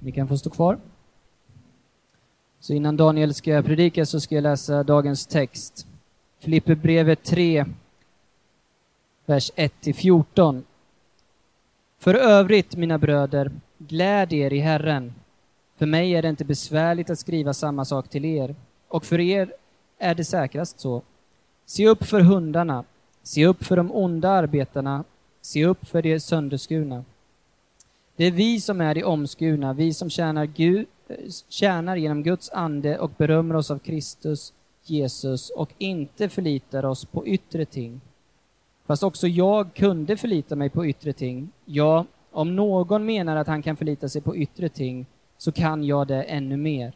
Ni kan få stå kvar. Så innan Daniel ska predika så ska jag läsa dagens text. Filipperbrevet 3, vers 1-14. För övrigt, mina bröder, gläd er i Herren. För mig är det inte besvärligt att skriva samma sak till er, och för er är det säkrast så. Se upp för hundarna, se upp för de onda arbetarna, se upp för de sönderskurna. Det är vi som är de omskurna, vi som tjänar, Gud, tjänar genom Guds ande och berömmer oss av Kristus, Jesus och inte förlitar oss på yttre ting. Fast också jag kunde förlita mig på yttre ting. Ja, om någon menar att han kan förlita sig på yttre ting, så kan jag det ännu mer.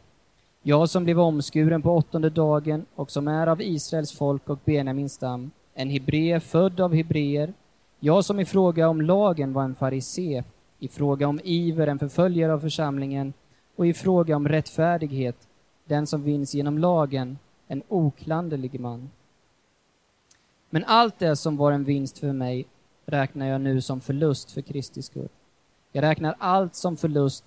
Jag som blev omskuren på åttonde dagen och som är av Israels folk och Benjamins stam, en hebré född av hebreer, jag som i fråga om lagen var en farisé, i fråga om iver en förföljare av församlingen och i fråga om rättfärdighet, den som vinns genom lagen, en oklanderlig man. Men allt det som var en vinst för mig räknar jag nu som förlust för Kristi skull. Jag räknar allt som förlust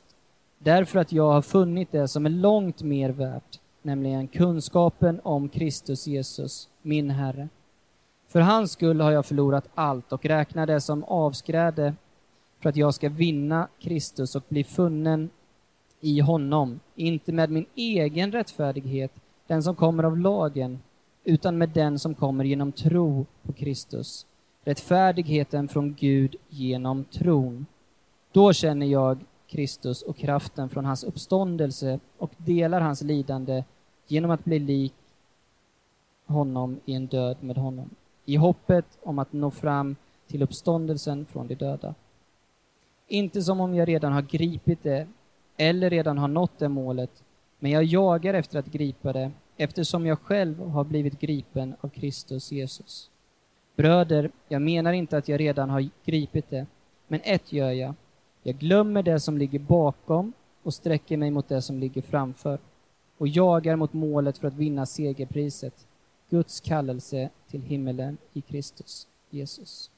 därför att jag har funnit det som är långt mer värt, nämligen kunskapen om Kristus Jesus, min Herre. För hans skull har jag förlorat allt och räknar det som avskräde för att jag ska vinna Kristus och bli funnen i honom, inte med min egen rättfärdighet, den som kommer av lagen, utan med den som kommer genom tro på Kristus. Rättfärdigheten från Gud genom tron. Då känner jag Kristus och kraften från hans uppståndelse och delar hans lidande genom att bli lik honom i en död med honom, i hoppet om att nå fram till uppståndelsen från de döda. Inte som om jag redan har gripit det eller redan har nått det målet, men jag jagar efter att gripa det eftersom jag själv har blivit gripen av Kristus Jesus. Bröder, jag menar inte att jag redan har gripit det, men ett gör jag. Jag glömmer det som ligger bakom och sträcker mig mot det som ligger framför och jagar mot målet för att vinna segerpriset, Guds kallelse till himmelen i Kristus Jesus.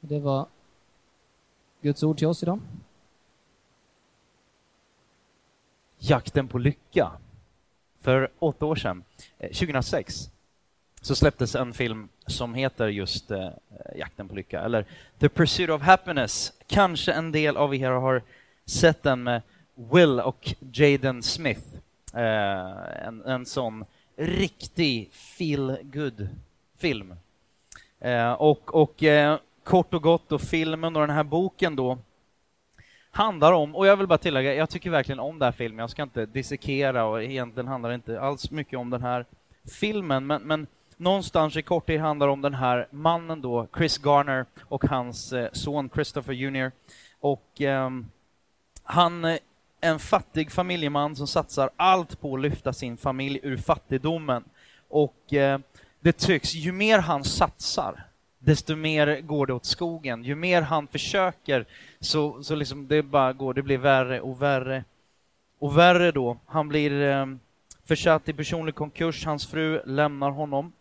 Det var Guds ord till oss idag. Jakten på lycka. För åtta år sedan, eh, 2006, så släpptes en film som heter just eh, Jakten på lycka, eller The Pursuit of Happiness. Kanske en del av er har sett den med Will och Jaden Smith. Eh, en, en sån riktig feel-good film. Eh, och, och eh, kort och gott, och filmen och den här boken då handlar om, och jag vill bara tillägga, jag tycker verkligen om den här filmen, jag ska inte dissekera och egentligen handlar det inte alls mycket om den här filmen, men, men någonstans i korthet handlar det om den här mannen då, Chris Garner och hans eh, son Christopher Jr. Och ehm, eh, han är en fattig familjeman som satsar allt på att lyfta sin familj ur fattigdomen. Och eh, det tycks, ju mer han satsar, desto mer går det åt skogen. Ju mer han försöker så, så liksom det bara går, det blir värre och värre och värre då. Han blir eh, försatt i personlig konkurs, hans fru lämnar honom.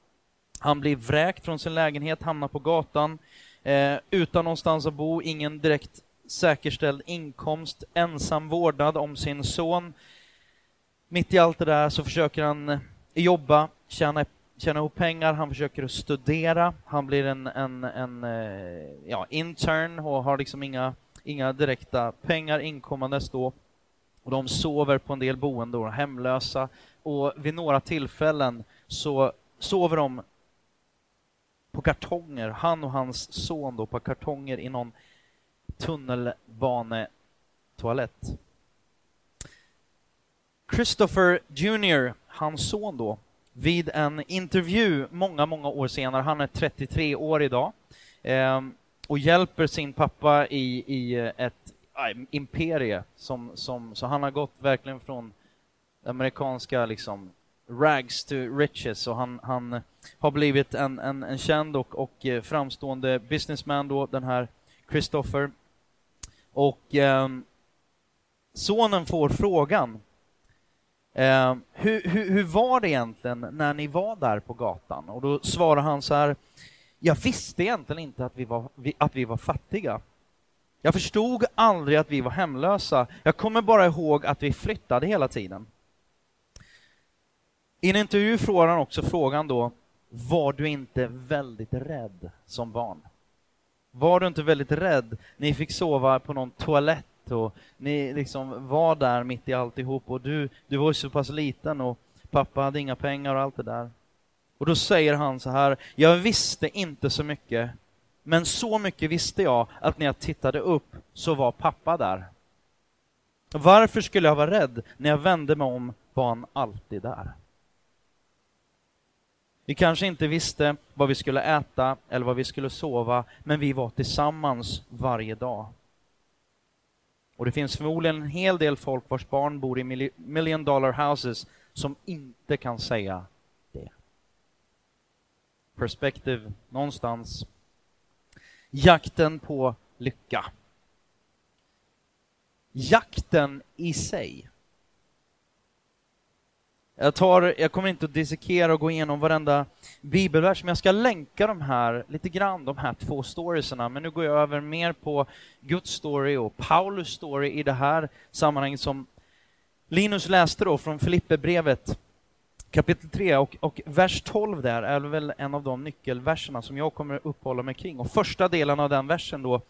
Han blir vräkt från sin lägenhet, hamnar på gatan, eh, utan någonstans att bo, ingen direkt säkerställd inkomst, ensam vårdnad om sin son. Mitt i allt det där så försöker han eh, jobba, tjäna tjäna ihop pengar, han försöker studera, han blir en, en, en eh, ja, intern och har liksom inga, inga direkta pengar inkommandes då. Och de sover på en del boenden, hemlösa, och vid några tillfällen så sover de på kartonger, han och hans son då, på kartonger i någon tunnelbanetoalett. Christopher Jr., hans son då, vid en intervju många, många år senare, han är 33 år idag, eh, och hjälper sin pappa i, i ett äh, imperie, som, som, så han har gått verkligen från amerikanska liksom rags to riches och han, han har blivit en, en, en känd och, och eh, framstående businessman då, den här Christopher. Och eh, sonen får frågan Eh, hur, hur, hur, var det egentligen när ni var där på gatan? Och då svarar han så här, jag visste egentligen inte att vi var, att vi var fattiga. Jag förstod aldrig att vi var hemlösa. Jag kommer bara ihåg att vi flyttade hela tiden. I en intervju frågar han också frågan då, var du inte väldigt rädd som barn? Var du inte väldigt rädd? Ni fick sova på någon toalett och ni liksom var där mitt i alltihop och du, du var så pass liten och pappa hade inga pengar och allt det där. Och då säger han så här, jag visste inte så mycket, men så mycket visste jag att när jag tittade upp så var pappa där. Varför skulle jag vara rädd? När jag vände mig om var han alltid där. Vi kanske inte visste vad vi skulle äta eller vad vi skulle sova, men vi var tillsammans varje dag. Och det finns förmodligen en hel del folk vars barn bor i million dollar houses som inte kan säga det. Perspektiv någonstans. Jakten på lycka. Jakten i sig jag, tar, jag kommer inte att dissekera och gå igenom varenda bibelvers, men jag ska länka de här lite grann, de här två storiesarna. Men nu går jag över mer på Guds story och Paulus story i det här sammanhanget som Linus läste då från Filipperbrevet kapitel 3 och, och vers 12 där är väl en av de nyckelverserna som jag kommer uppehålla mig kring. Och första delen av den versen då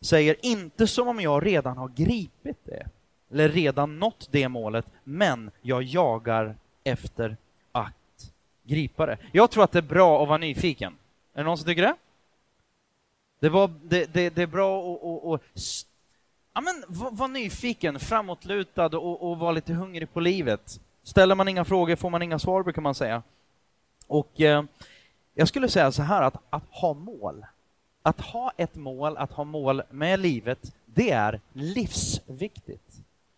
säger inte som om jag redan har gripit det eller redan nått det målet, men jag jagar efter att gripa det. Jag tror att det är bra att vara nyfiken. Är det någon som tycker det? Det, var, det, det, det är bra att, att, att ja, men, vara var nyfiken, framåtlutad och, och vara lite hungrig på livet. Ställer man inga frågor får man inga svar, brukar man säga. Och eh, jag skulle säga så här, att, att ha mål. Att ha ett mål, att ha mål med livet, det är livsviktigt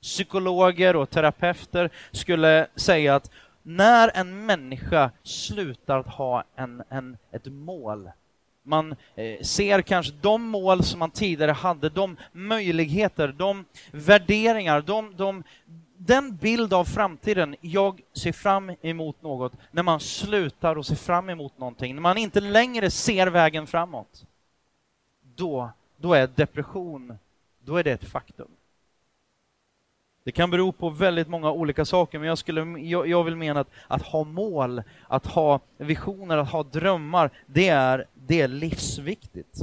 psykologer och terapeuter skulle säga att när en människa slutar att ha en, en, ett mål, man eh, ser kanske de mål som man tidigare hade, de möjligheter, de värderingar, de, de, den bild av framtiden, jag ser fram emot något, när man slutar att se fram emot någonting, när man inte längre ser vägen framåt, då, då är depression, då är det ett faktum. Det kan bero på väldigt många olika saker, men jag, skulle, jag, jag, vill mena att, att ha mål, att ha visioner, att ha drömmar, det är, det är livsviktigt.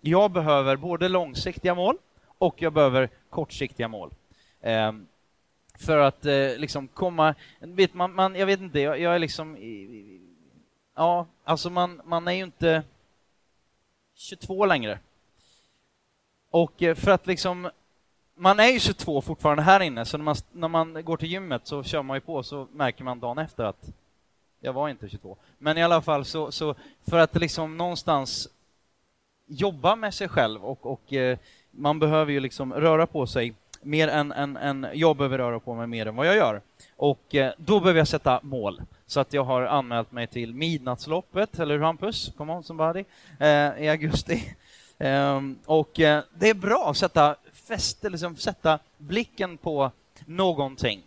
Jag behöver både långsiktiga mål och jag behöver kortsiktiga mål. Eh, för att eh, liksom komma... Vet man, man, jag vet inte, jag, jag är liksom... Ja, alltså man, man är ju inte 22 längre. Och eh, för att liksom man är ju 22 fortfarande här inne, så när man, när man går till gymmet så kör man ju på, så märker man dagen efter att jag var inte 22. Men i alla fall, så, så för att liksom någonstans jobba med sig själv och, och eh, man behöver ju liksom röra på sig mer än, än, än jag behöver röra på mig mer än vad jag gör. Och eh, då behöver jag sätta mål. Så att jag har anmält mig till Midnattsloppet, eller hur Hampus? Come on somebody, eh, i augusti. Um, och eh, det är bra att sätta fäste, liksom sätta blicken på någonting.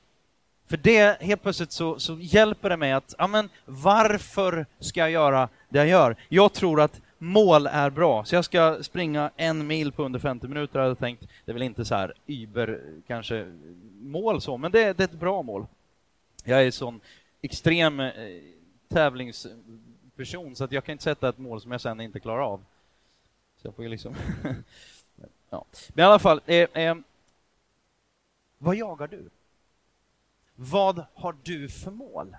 För det, helt plötsligt så, så hjälper det mig att, ja men varför ska jag göra det jag gör? Jag tror att mål är bra, så jag ska springa en mil på under 50 minuter, hade jag tänkt. Det är väl inte så här Uber, kanske, mål så, men det, det är ett bra mål. Jag är sån extrem eh, tävlingsperson, så att jag kan inte sätta ett mål som jag sen inte klarar av. Så jag får ju liksom Ja. Men i alla fall, eh, eh, vad jagar du? Vad har du för mål?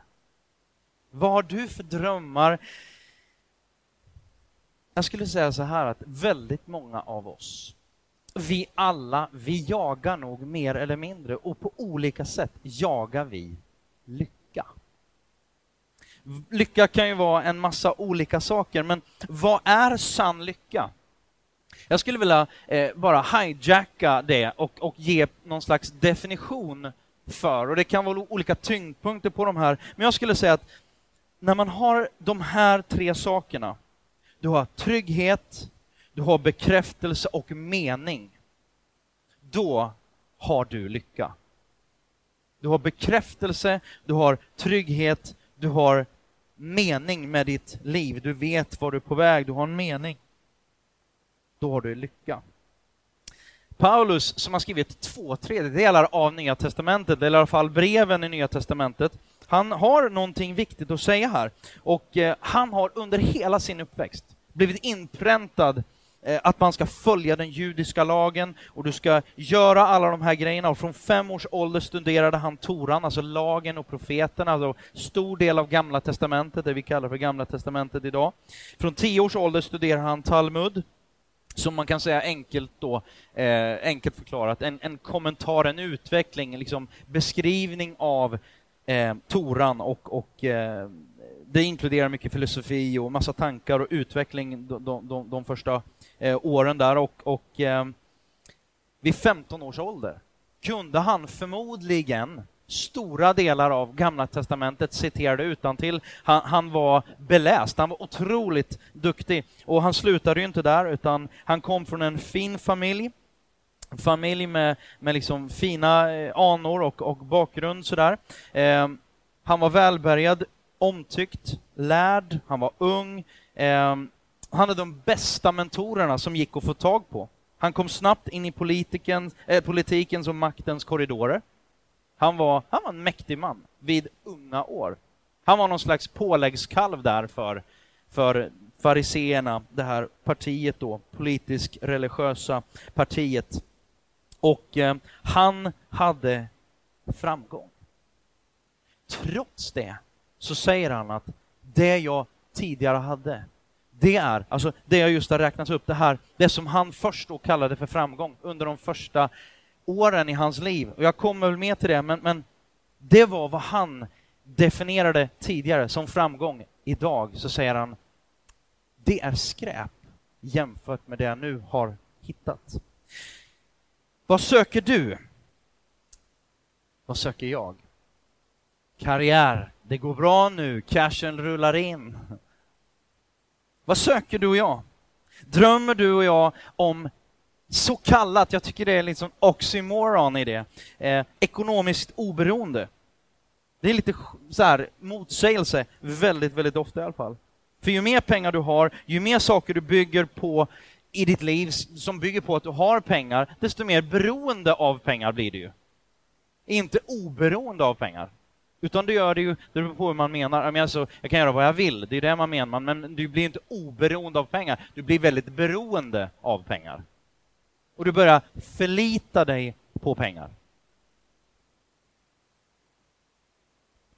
Vad har du för drömmar? Jag skulle säga så här att väldigt många av oss, vi alla, vi jagar nog mer eller mindre och på olika sätt jagar vi lycka. Lycka kan ju vara en massa olika saker, men vad är sann lycka? Jag skulle vilja eh, bara hijacka det och, och ge någon slags definition för, och det kan vara olika tyngdpunkter på de här, men jag skulle säga att när man har de här tre sakerna, du har trygghet, du har bekräftelse och mening, då har du lycka. Du har bekräftelse, du har trygghet, du har mening med ditt liv. Du vet var du är på väg, du har en mening då har du lycka. Paulus, som har skrivit två tredjedelar av Nya Testamentet, eller i alla fall breven i Nya Testamentet, han har någonting viktigt att säga här. Och eh, han har under hela sin uppväxt blivit inpräntad eh, att man ska följa den judiska lagen och du ska göra alla de här grejerna. Och från fem års ålder studerade han Toran, alltså lagen och profeterna, alltså stor del av Gamla Testamentet, det vi kallar för Gamla Testamentet idag. Från tio års ålder studerade han Talmud, som man kan säga enkelt då, eh, enkelt förklarat, en, en kommentar, en utveckling, liksom beskrivning av eh, Toran och, och eh, det inkluderar mycket filosofi och massa tankar och utveckling de, de, de, de första eh, åren där och, och eh, vid 15 års ålder. Kunde han förmodligen stora delar av Gamla Testamentet citerade utantill. Han, han var beläst, han var otroligt duktig. Och han slutade ju inte där, utan han kom från en fin familj. Familj med, med liksom fina eh, anor och, och bakgrund sådär. Eh, han var välbärgad, omtyckt, lärd, han var ung. Eh, han hade de bästa mentorerna som gick att få tag på. Han kom snabbt in i politiken, eh, politikens och maktens korridorer. Han var, han var en mäktig man vid unga år. Han var någon slags påläggskalv där för, för fariseerna, det här partiet då, politisk religiösa partiet. Och eh, han hade framgång. Trots det så säger han att det jag tidigare hade, det är, alltså det jag just har räknat upp, det här, det som han först då kallade för framgång under de första åren i hans liv. Och jag kommer väl med till det, men, men det var vad han definierade tidigare som framgång. Idag så säger han, det är skräp jämfört med det jag nu har hittat. Vad söker du? Vad söker jag? Karriär. Det går bra nu, cashen rullar in. Vad söker du och jag? Drömmer du och jag om så kallat, jag tycker det är liksom oxymoron i det, eh, ekonomiskt oberoende. Det är lite så här motsägelse väldigt, väldigt ofta i alla fall. För ju mer pengar du har, ju mer saker du bygger på i ditt liv som bygger på att du har pengar, desto mer beroende av pengar blir du ju. Inte oberoende av pengar. Utan du gör det ju, det beror på hur man menar. Jag, alltså, jag kan göra vad jag vill, det är det man menar, men du blir inte oberoende av pengar. Du blir väldigt beroende av pengar och du börjar förlita dig på pengar.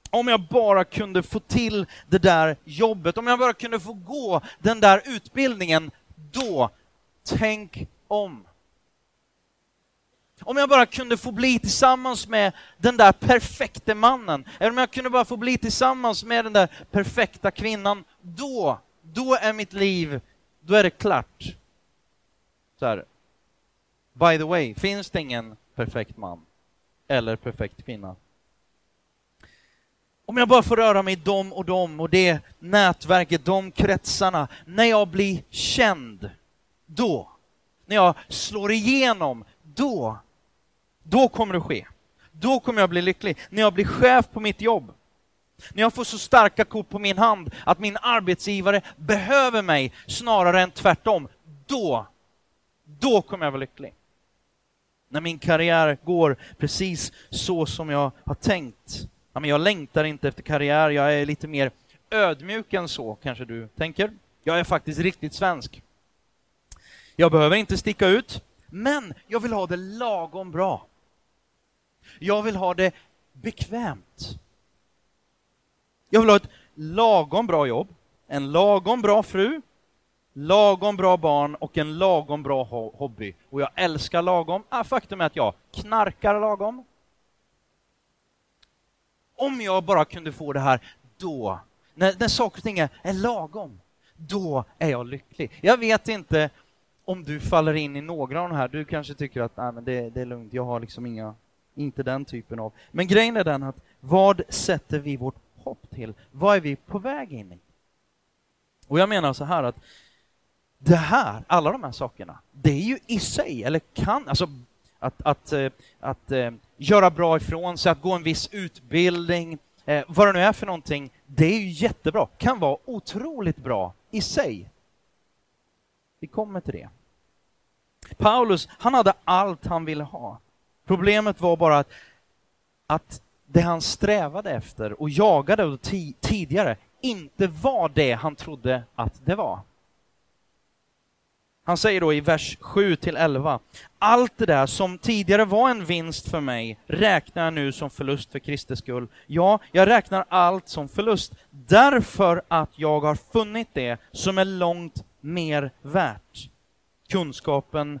Om jag bara kunde få till det där jobbet, om jag bara kunde få gå den där utbildningen, då, tänk om. Om jag bara kunde få bli tillsammans med den där perfekte mannen, eller om jag kunde bara få bli tillsammans med den där perfekta kvinnan, då, då är mitt liv, då är det klart. Så här, By the way, finns det ingen perfekt man eller perfekt kvinna? Om jag bara får röra mig i dem och dem och det nätverket, de kretsarna, när jag blir känd, då, när jag slår igenom, då, då kommer det ske. Då kommer jag bli lycklig. När jag blir chef på mitt jobb, när jag får så starka kort på min hand att min arbetsgivare behöver mig snarare än tvärtom, då, då kommer jag vara lycklig. När min karriär går precis så som jag har tänkt. Ja, men jag längtar inte efter karriär, jag är lite mer ödmjuk än så, kanske du tänker. Jag är faktiskt riktigt svensk. Jag behöver inte sticka ut, men jag vill ha det lagom bra. Jag vill ha det bekvämt. Jag vill ha ett lagom bra jobb, en lagom bra fru, lagom bra barn och en lagom bra hobby. Och jag älskar lagom. Ah, faktum är att jag knarkar lagom. Om jag bara kunde få det här då, när, när saker och ting är, är lagom, då är jag lycklig. Jag vet inte om du faller in i några av de här, du kanske tycker att ah, men det, det är lugnt, jag har liksom inga, inte den typen av... Men grejen är den att vad sätter vi vårt hopp till? Vad är vi på väg in i? Och jag menar så här att det här, alla de här sakerna, det är ju i sig, eller kan, alltså att, att, eh, att, att göra bra ifrån sig, att gå en viss utbildning, eh, vad det nu är för någonting, det är ju jättebra, kan vara otroligt bra i sig. Vi kommer till det. Paulus, han hade allt han ville ha. Problemet var bara att, att det han strävade efter och jagade tidigare inte var det han trodde att det var. Han säger då i vers 7 till 11. Allt det där som tidigare var en vinst för mig räknar jag nu som förlust för Kristi skull. Ja, jag räknar allt som förlust därför att jag har funnit det som är långt mer värt. Kunskapen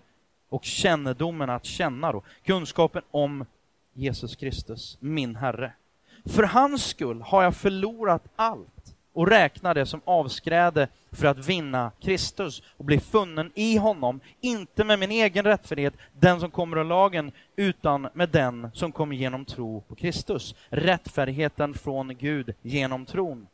och kännedomen att känna då. Kunskapen om Jesus Kristus, min Herre. För hans skull har jag förlorat allt och räkna det som avskräde för att vinna Kristus och bli funnen i honom, inte med min egen rättfärdighet, den som kommer av lagen, utan med den som kommer genom tro på Kristus. Rättfärdigheten från Gud genom tron.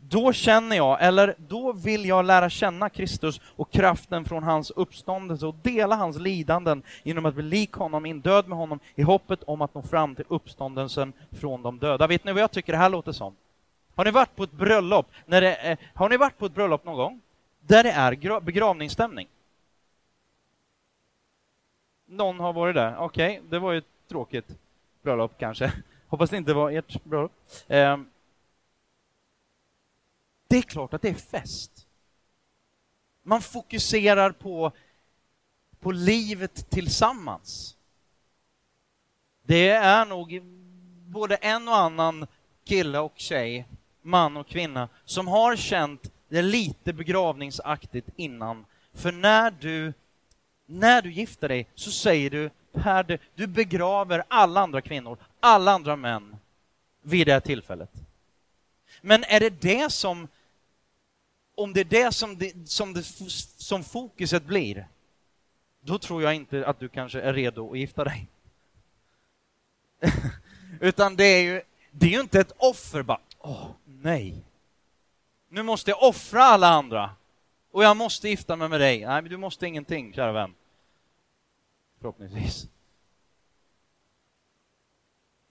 Då känner jag, eller då vill jag lära känna Kristus och kraften från hans uppståndelse och dela hans lidanden genom att bli lik honom, in död med honom, i hoppet om att nå fram till uppståndelsen från de döda. Vet ni vad jag tycker det här låter som? Har ni varit på ett bröllop, när det är, har ni varit på ett bröllop någon gång? Där det är begravningsstämning? Någon har varit där? Okej, okay, det var ju ett tråkigt bröllop kanske. Hoppas det inte var ert bröllop. Eh, det är klart att det är fest. Man fokuserar på, på livet tillsammans. Det är nog både en och annan kille och tjej man och kvinna som har känt det lite begravningsaktigt innan. För när du, när du gifter dig så säger du, Per, du begraver alla andra kvinnor, alla andra män vid det här tillfället. Men är det det som, om det är det som, det, som, det, som fokuset blir, då tror jag inte att du kanske är redo att gifta dig. Utan det är ju, det är ju inte ett offer bara, åh, nej. Nu måste jag offra alla andra. Och jag måste gifta mig med dig. Nej, men du måste ingenting, kära vän. Förhoppningsvis.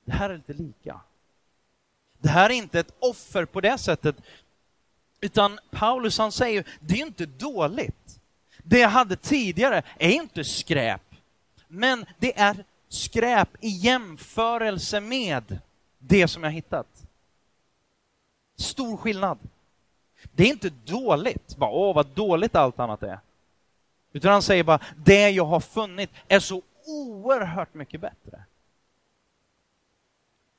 Det här är lite lika. Det här är inte ett offer på det sättet, utan Paulus han säger, det är inte dåligt. Det jag hade tidigare är inte skräp, men det är skräp i jämförelse med det som jag hittat. Stor skillnad. Det är inte dåligt, bara åh vad dåligt allt annat är. Utan han säger bara, det jag har funnit är så oerhört mycket bättre.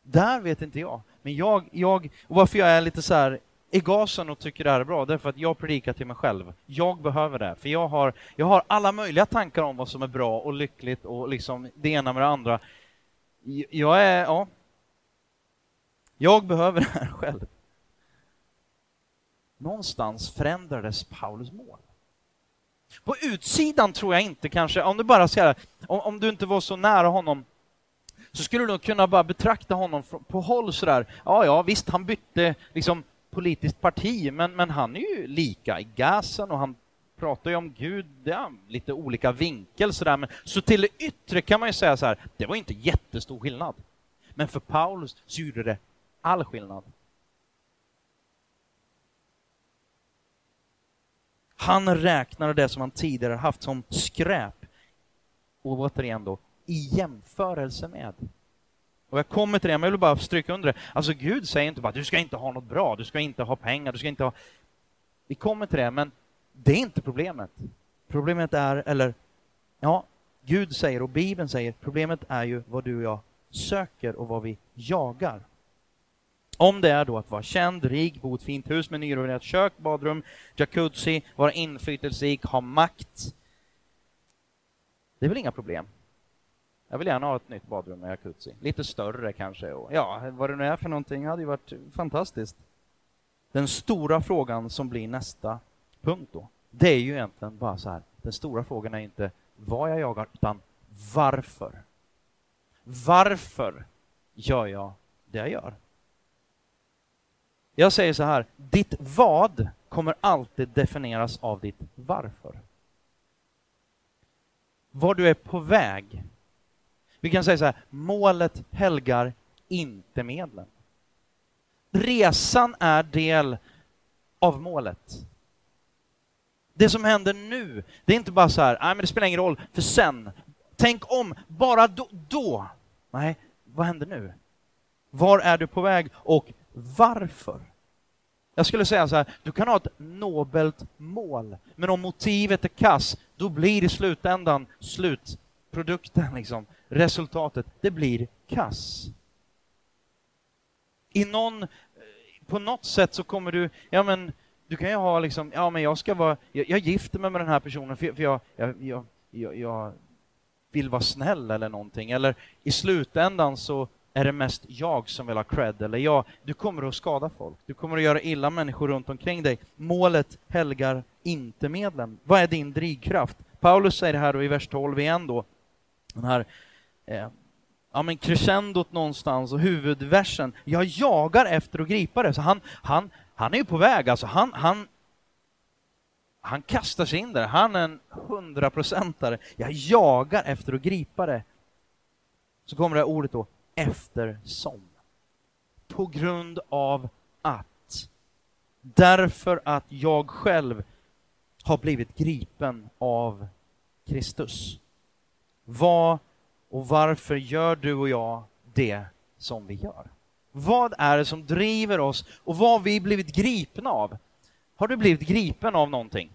Där vet inte jag. Men jag, jag och varför jag är lite så här i gasen och tycker det här är bra, det är för att jag predikar till mig själv. Jag behöver det, för jag har, jag har alla möjliga tankar om vad som är bra och lyckligt och liksom det ena med det andra. Jag är, ja. Jag behöver det här själv någonstans förändrades Paulus mål. På utsidan tror jag inte kanske, om du bara ser om, om du inte var så nära honom, så skulle du nog kunna bara betrakta honom på håll sådär. Ja, ja, visst, han bytte liksom politiskt parti, men, men han är ju lika i gasen och han pratar ju om Gud, det är lite olika vinkel sådär, men så till det yttre kan man ju säga så här, det var inte jättestor skillnad. Men för Paulus så gjorde det all skillnad. Han räknar det som han tidigare haft som skräp. Och återigen då, i jämförelse med. Och jag kommer till det, men jag vill bara stryka under det. Alltså Gud säger inte bara du ska inte ha något bra, du ska inte ha pengar, du ska inte ha... Vi kommer till det, men det är inte problemet. Problemet är, eller ja, Gud säger och Bibeln säger, problemet är ju vad du och jag söker och vad vi jagar. Om det är då att vara känd, rik, bo i ett fint hus med nyrenoverat kök, badrum, jacuzzi, vara inflytelserik, ha makt. Det är väl inga problem. Jag vill gärna ha ett nytt badrum med jacuzzi. Lite större kanske. Och, ja, vad det nu är för någonting hade ju varit fantastiskt. Den stora frågan som blir nästa punkt då, det är ju egentligen bara så här. Den stora frågan är inte vad jag jagar, utan varför. Varför gör jag det jag gör? Jag säger så här, ditt vad kommer alltid definieras av ditt varför. Var du är på väg. Vi kan säga så här, målet helgar inte medlen. Resan är del av målet. Det som händer nu, det är inte bara så här, nej men det spelar ingen roll, för sen, tänk om, bara då, då. Nej, vad händer nu? Var är du på väg och varför? Jag skulle säga så här, du kan ha ett nobelt mål, men om motivet är kass, då blir i slutändan slutprodukten, liksom, resultatet, det blir kass. I någon, på något sätt så kommer du, ja men, du kan ju ha liksom, ja men jag ska vara, jag, jag gifter mig med den här personen för, för jag, jag, jag, jag, jag vill vara snäll eller någonting, eller i slutändan så är det mest jag som vill ha cred, eller jag. Du kommer att skada folk. Du kommer att göra illa människor runt omkring dig. Målet helgar inte medlen. Vad är din drivkraft? Paulus säger det här då i vers 12 igen då. Den här eh, ja, men crescendot någonstans och huvudversen. Jag jagar efter att gripa det. Så han, han, han är ju på väg. Alltså han, han, han kastar sig in där. Han är en hundraprocentare. Jag jagar efter att gripa det. Så kommer det här ordet då, eftersom. På grund av att. Därför att jag själv har blivit gripen av Kristus. Vad och varför gör du och jag det som vi gör? Vad är det som driver oss och vad har vi blivit gripna av? Har du blivit gripen av någonting?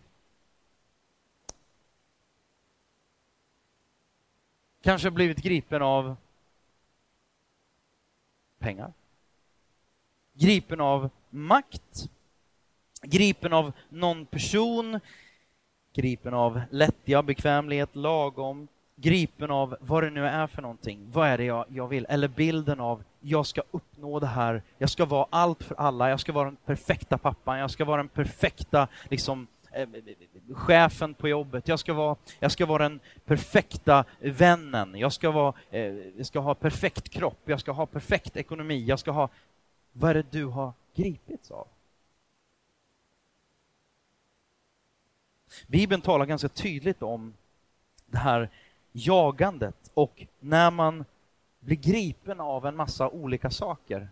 Kanske blivit gripen av pengar. Gripen av makt. Gripen av någon person. Gripen av lättja, bekvämlighet, lagom. Gripen av vad det nu är för någonting. Vad är det jag, jag vill? Eller bilden av jag ska uppnå det här. Jag ska vara allt för alla. Jag ska vara den perfekta pappan. Jag ska vara den perfekta liksom, Eh, chefen på jobbet. Jag ska, vara, jag ska vara den perfekta vännen. Jag ska, vara, eh, jag ska ha perfekt kropp. Jag ska ha perfekt ekonomi. Jag ska ha... Vad är det du har gripits av? Bibeln talar ganska tydligt om det här jagandet och när man blir gripen av en massa olika saker,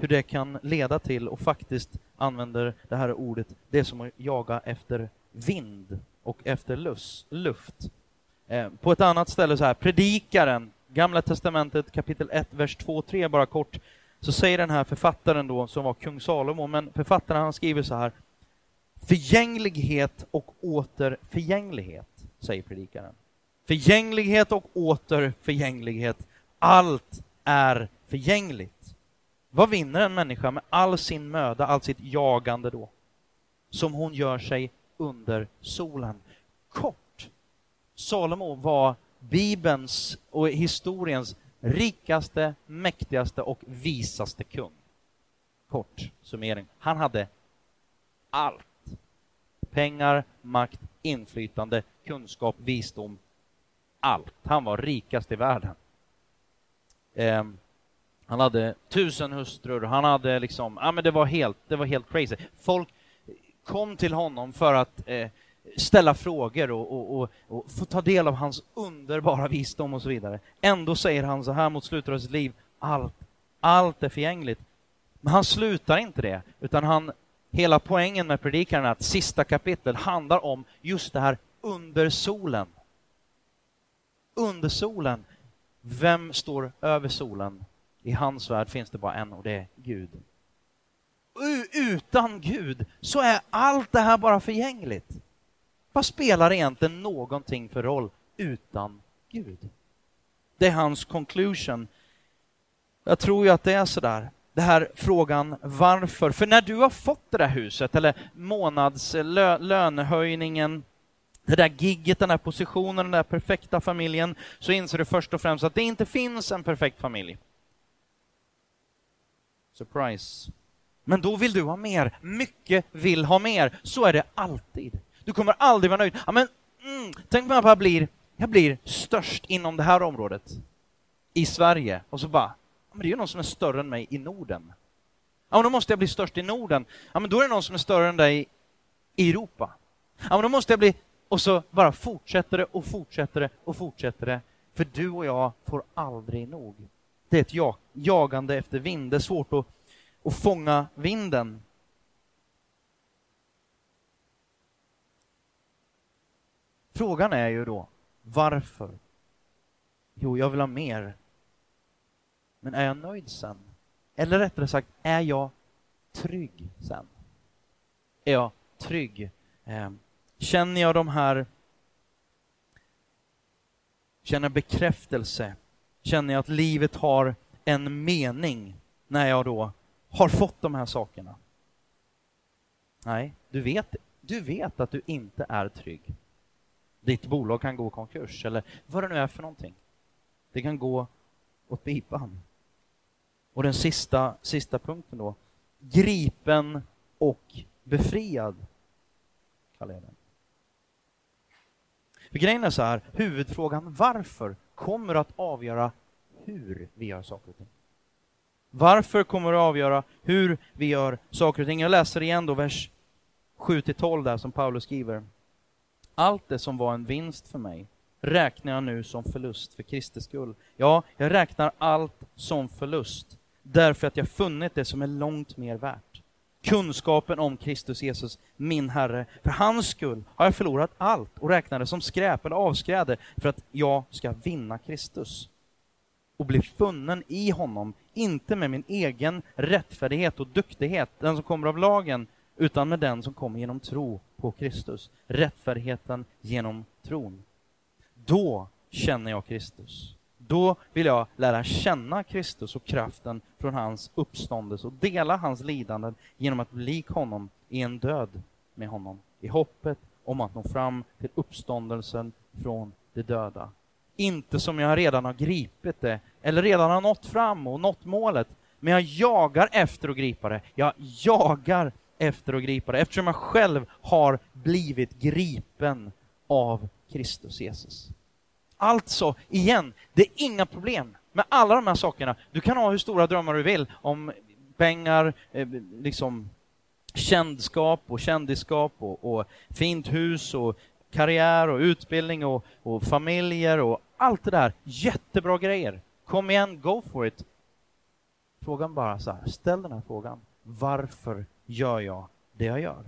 hur det kan leda till och faktiskt använder det här ordet, det är som att jaga efter vind och efter lust, luft. Eh, på ett annat ställe så här, predikaren, Gamla Testamentet kapitel 1, vers 2-3 bara kort, så säger den här författaren då, som var kung Salomo, men författaren han skriver så här, förgänglighet och åter förgänglighet, säger predikaren. Förgänglighet och åter förgänglighet. Allt är förgängligt. Vad vinner en människa med all sin möda, allt sitt jagande då? Som hon gör sig under solen. Kort. Salomo var Bibelns och historiens rikaste, mäktigaste och visaste kung. Kort summering. Han hade allt. Pengar, makt, inflytande, kunskap, visdom, allt. Han var rikast i världen. Eh, han hade tusen hustrur, han hade liksom, ja men det var helt, det var helt crazy. Folk kom till honom för att eh, ställa frågor och, och, och, och, få ta del av hans underbara visdom och så vidare. Ändå säger han så här mot slutet av sitt liv, allt, allt är förgängligt. Men han slutar inte det, utan han, hela poängen med predikan är att sista kapitlet handlar om just det här under solen under solen. Vem står över solen? I hans värld finns det bara en och det är Gud. Utan Gud så är allt det här bara förgängligt. Vad spelar egentligen någonting för roll utan Gud? Det är hans conclusion. Jag tror ju att det är sådär. Det här frågan varför. För när du har fått det där huset eller månadslönehöjningen, eh, det där gigget, den där positionen, den där perfekta familjen, så inser du först och främst att det inte finns en perfekt familj. Surprise. Men då vill du ha mer. Mycket vill ha mer. Så är det alltid. Du kommer aldrig vara nöjd. Ja, men, mm, tänk om jag bara blir, jag blir störst inom det här området i Sverige och så bara, men det är ju någon som är större än mig i Norden. Ja, men då måste jag bli störst i Norden. Ja, men då är det någon som är större än dig i Europa. Ja, men då måste jag bli och så bara fortsätter det och fortsätter det och fortsätter det. För du och jag får aldrig nog. Det är ett jagande efter vind. Det är svårt att, att fånga vinden. Frågan är ju då, varför? Jo, jag vill ha mer. Men är jag nöjd sen? Eller rättare sagt, är jag trygg sen? Är jag trygg? Ehm, känner jag de här... Känner jag bekräftelse? Känner jag att livet har en mening när jag då har fått de här sakerna? Nej, du vet, du vet att du inte är trygg. Ditt bolag kan gå i konkurs, eller vad det nu är för någonting. Det kan gå åt pipan. Och den sista, sista punkten då. Gripen och befriad, kallar jag den. För grejen är så här, huvudfrågan varför kommer att avgöra hur vi gör saker och ting. Varför kommer att avgöra hur vi gör saker och ting. Jag läser igen då vers 7-12 där som Paulus skriver. Allt det som var en vinst för mig räknar jag nu som förlust för Kristi skull. Ja, jag räknar allt som förlust därför att jag funnit det som är långt mer värt. Kunskapen om Kristus Jesus, min Herre. För hans skull har jag förlorat allt och räknar det som skräp eller avskräde för att jag ska vinna Kristus och bli funnen i honom, inte med min egen rättfärdighet och duktighet, den som kommer av lagen, utan med den som kommer genom tro på Kristus. Rättfärdigheten genom tron. Då känner jag Kristus. Då vill jag lära känna Kristus och kraften från hans uppståndelse och dela hans lidanden genom att bli lik honom i en död med honom, i hoppet om att nå fram till uppståndelsen från de döda. Inte som jag redan har gripit det, eller redan har nått fram och nått målet, men jag jagar efter att gripa det. Jag jagar efter att gripa det, eftersom jag själv har blivit gripen av Kristus Jesus. Alltså, igen, det är inga problem med alla de här sakerna. Du kan ha hur stora drömmar du vill om pengar, eh, liksom kändskap och kändisskap och, och fint hus och karriär och utbildning och, och familjer och allt det där. Jättebra grejer. Kom igen, go for it. Frågan bara så här, ställ den här frågan. Varför gör jag det jag gör?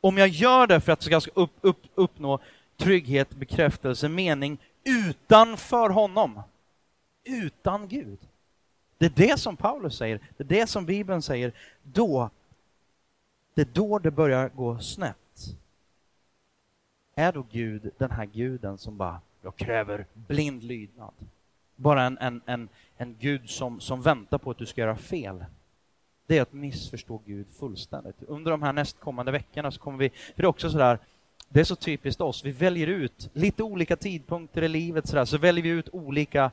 Om jag gör det för att jag ska upp, upp, uppnå trygghet, bekräftelse, mening utanför honom, utan Gud. Det är det som Paulus säger, det är det som Bibeln säger. Då, det är då det börjar gå snett. Är då Gud den här guden som bara, jag kräver blind lydnad? Bara en, en, en, en Gud som, som väntar på att du ska göra fel? Det är att missförstå Gud fullständigt. Under de här nästkommande veckorna så kommer vi, för det är också sådär, det är så typiskt oss, vi väljer ut lite olika tidpunkter i livet sådär, så väljer vi ut olika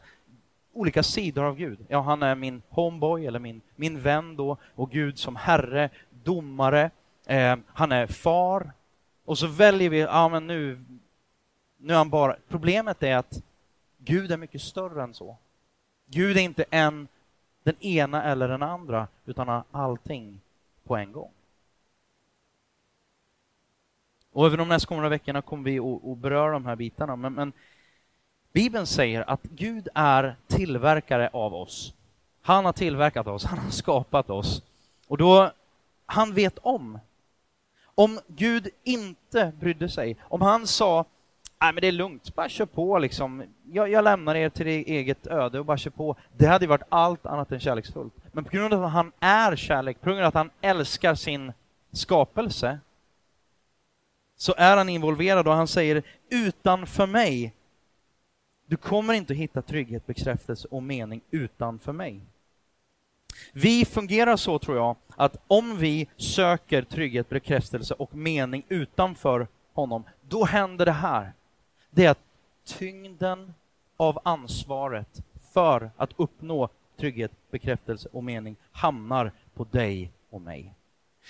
olika sidor av Gud. Ja, han är min homeboy eller min, min vän då och Gud som herre, domare, eh, han är far. Och så väljer vi, ja men nu, nu är han bara... Problemet är att Gud är mycket större än så. Gud är inte en, den ena eller den andra, utan har allting på en gång. Och över de nästkommande veckorna kommer vi att beröra de här bitarna. Men, men Bibeln säger att Gud är tillverkare av oss. Han har tillverkat oss, han har skapat oss. Och då, han vet om. Om Gud inte brydde sig, om han sa Nej men det är lugnt, bara kör på liksom. Jag, jag lämnar er till ert eget öde och bara kör på. Det hade varit allt annat än kärleksfullt. Men på grund av att han är kärlek, på grund av att han älskar sin skapelse, så är han involverad och han säger utanför mig, du kommer inte att hitta trygghet, bekräftelse och mening utanför mig. Vi fungerar så, tror jag, att om vi söker trygghet, bekräftelse och mening utanför honom, då händer det här. Det är att tyngden av ansvaret för att uppnå trygghet, bekräftelse och mening hamnar på dig och mig.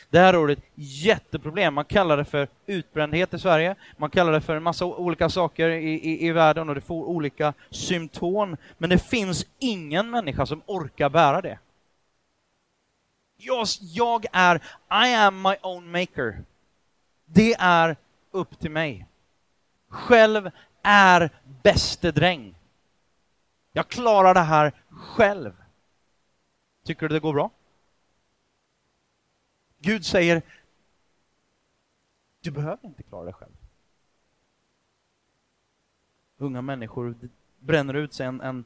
Det här ordet, jätteproblem. Man kallar det för utbrändhet i Sverige. Man kallar det för en massa olika saker i, i, i världen och det får olika symptom. Men det finns ingen människa som orkar bära det. Jag, jag är, I am my own maker. Det är upp till mig. Själv är bäste dräng. Jag klarar det här själv. Tycker du det går bra? Gud säger, du behöver inte klara dig själv. unga människor. Bränner ut sig. En, en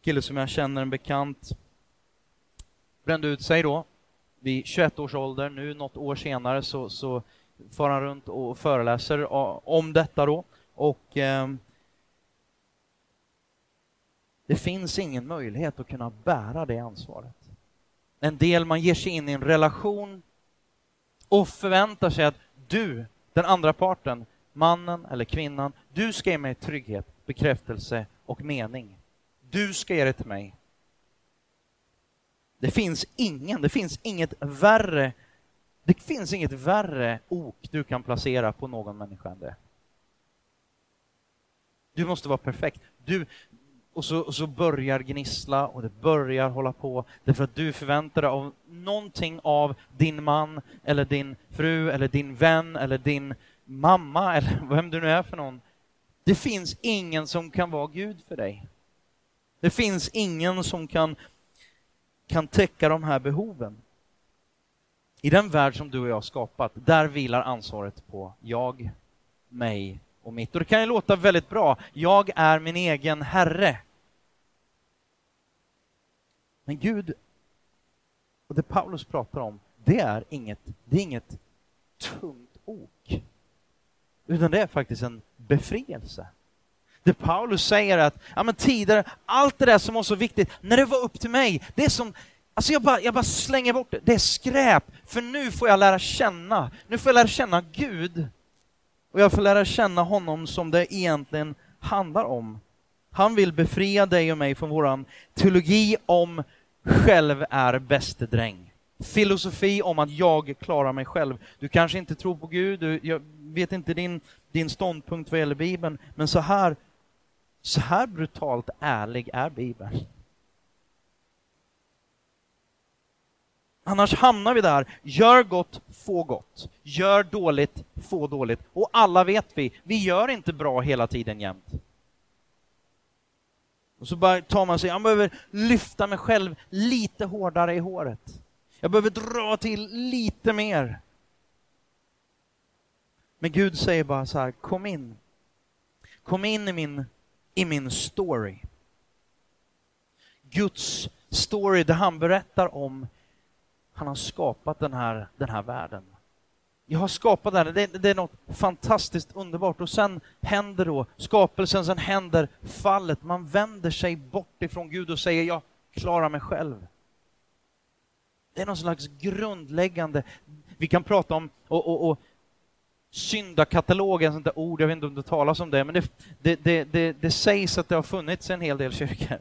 kille som jag känner, en bekant, brände ut sig då vid 21 års ålder. Nu något år senare så, så far han runt och föreläser om detta då. Och eh, det finns ingen möjlighet att kunna bära det ansvaret. En del man ger sig in i en relation och förväntar sig att du, den andra parten, mannen eller kvinnan, du ska ge mig trygghet, bekräftelse och mening. Du ska ge det till mig. Det finns ingen, det finns inget värre, det finns inget värre ok du kan placera på någon människa än det. Du måste vara perfekt. Du, och så, och så börjar gnissla och det börjar hålla på därför att du förväntar dig av någonting av din man eller din fru eller din vän eller din mamma eller vem du nu är för någon. Det finns ingen som kan vara Gud för dig. Det finns ingen som kan, kan täcka de här behoven. I den värld som du och jag har skapat, där vilar ansvaret på jag, mig och mitt. Och det kan ju låta väldigt bra. Jag är min egen herre. Men Gud, och det Paulus pratar om, det är inget, det är inget tungt ok. Utan det är faktiskt en befrielse. Det Paulus säger att, ja men tidigare, allt det där som var så viktigt, när det var upp till mig, det är som, alltså jag bara, jag bara slänger bort det, det är skräp, för nu får jag lära känna, nu får jag lära känna Gud. Och jag får lära känna honom som det egentligen handlar om. Han vill befria dig och mig från våran teologi om själv är bäste dräng. Filosofi om att jag klarar mig själv. Du kanske inte tror på Gud, du, jag vet inte din, din ståndpunkt vad gäller Bibeln, men så här, så här brutalt ärlig är Bibeln. Annars hamnar vi där, gör gott, få gott. Gör dåligt, få dåligt. Och alla vet vi, vi gör inte bra hela tiden jämt. Och så bara tar man sig, jag behöver lyfta mig själv lite hårdare i håret. Jag behöver dra till lite mer. Men Gud säger bara så här, kom in. Kom in i min, i min story. Guds story där han berättar om han har skapat den här, den här världen. Jag har skapat det det, det är något fantastiskt underbart. Och sen händer då skapelsen, sen händer fallet. Man vänder sig bort ifrån Gud och säger jag klarar mig själv. Det är någon slags grundläggande, vi kan prata om och, och, och syndakatalogen, ett sånt där ord, jag vet inte om det talas om det, men det, det, det, det, det sägs att det har funnits en hel del kyrkor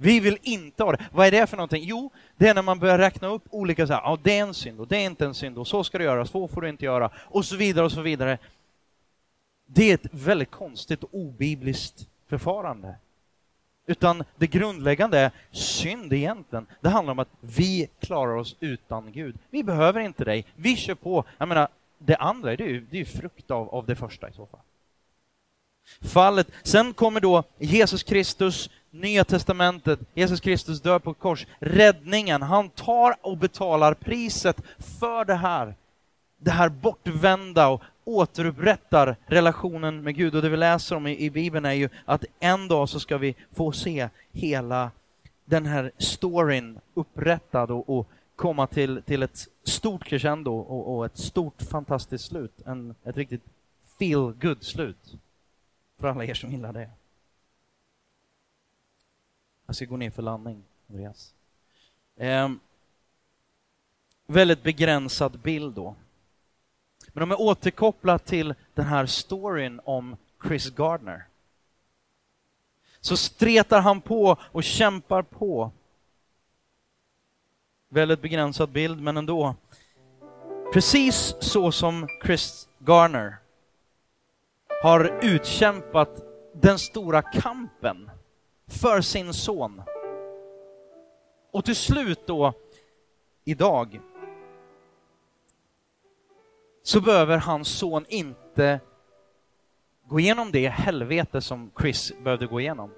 vi vill inte ha det. Vad är det för någonting? Jo, det är när man börjar räkna upp olika så här, ja det är en synd och det är inte en synd och så ska du göra, så får du inte göra och så vidare och så vidare. Det är ett väldigt konstigt och obibliskt förfarande. Utan det grundläggande är synd egentligen. Det handlar om att vi klarar oss utan Gud. Vi behöver inte dig. Vi kör på. Jag menar, det andra det är ju, det är ju frukt av, av det första i så fall. Fallet. Sen kommer då Jesus Kristus Nya testamentet, Jesus Kristus dör på ett kors, räddningen, han tar och betalar priset för det här. Det här bortvända och återupprättar relationen med Gud. Och det vi läser om i, i Bibeln är ju att en dag så ska vi få se hela den här storyn upprättad och, och komma till, till ett stort crescendo och, och ett stort fantastiskt slut. En, ett riktigt feel good slut för alla er som gillar det. Jag ska gå ner för landning, Andreas. Eh, väldigt begränsad bild då. Men om jag återkopplar till den här storyn om Chris Gardner så stretar han på och kämpar på. Väldigt begränsad bild, men ändå. Precis så som Chris Garner har utkämpat den stora kampen för sin son. Och till slut då, idag, så behöver hans son inte gå igenom det helvete som Chris behövde gå igenom.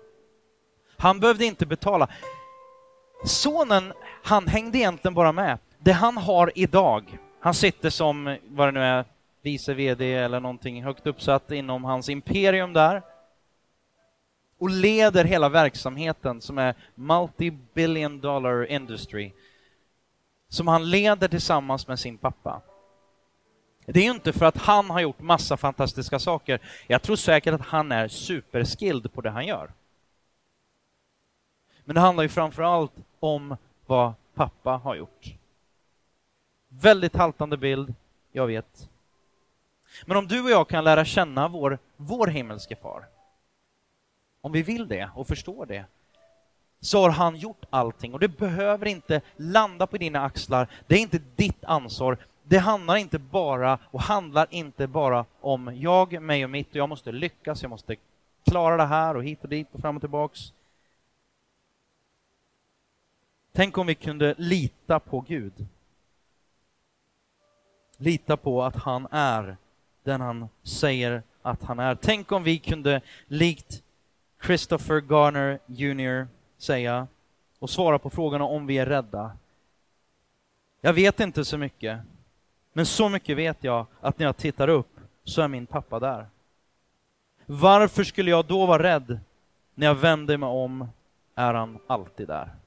Han behövde inte betala. Sonen, han hängde egentligen bara med. Det han har idag, han sitter som, vad det nu är, vice VD eller någonting högt uppsatt inom hans imperium där och leder hela verksamheten som är multi-billion dollar industry, som han leder tillsammans med sin pappa. Det är ju inte för att han har gjort massa fantastiska saker. Jag tror säkert att han är superskilled på det han gör. Men det handlar ju framför allt om vad pappa har gjort. Väldigt haltande bild, jag vet. Men om du och jag kan lära känna vår, vår himmelske far, om vi vill det och förstår det, så har han gjort allting och det behöver inte landa på dina axlar. Det är inte ditt ansvar. Det handlar inte bara och handlar inte bara om jag, mig och mitt och jag måste lyckas, jag måste klara det här och hit och dit och fram och tillbaks. Tänk om vi kunde lita på Gud. Lita på att han är den han säger att han är. Tänk om vi kunde, likt Christopher Garner Jr, säga och svara på frågan om vi är rädda. Jag vet inte så mycket, men så mycket vet jag att när jag tittar upp så är min pappa där. Varför skulle jag då vara rädd? När jag vänder mig om är han alltid där.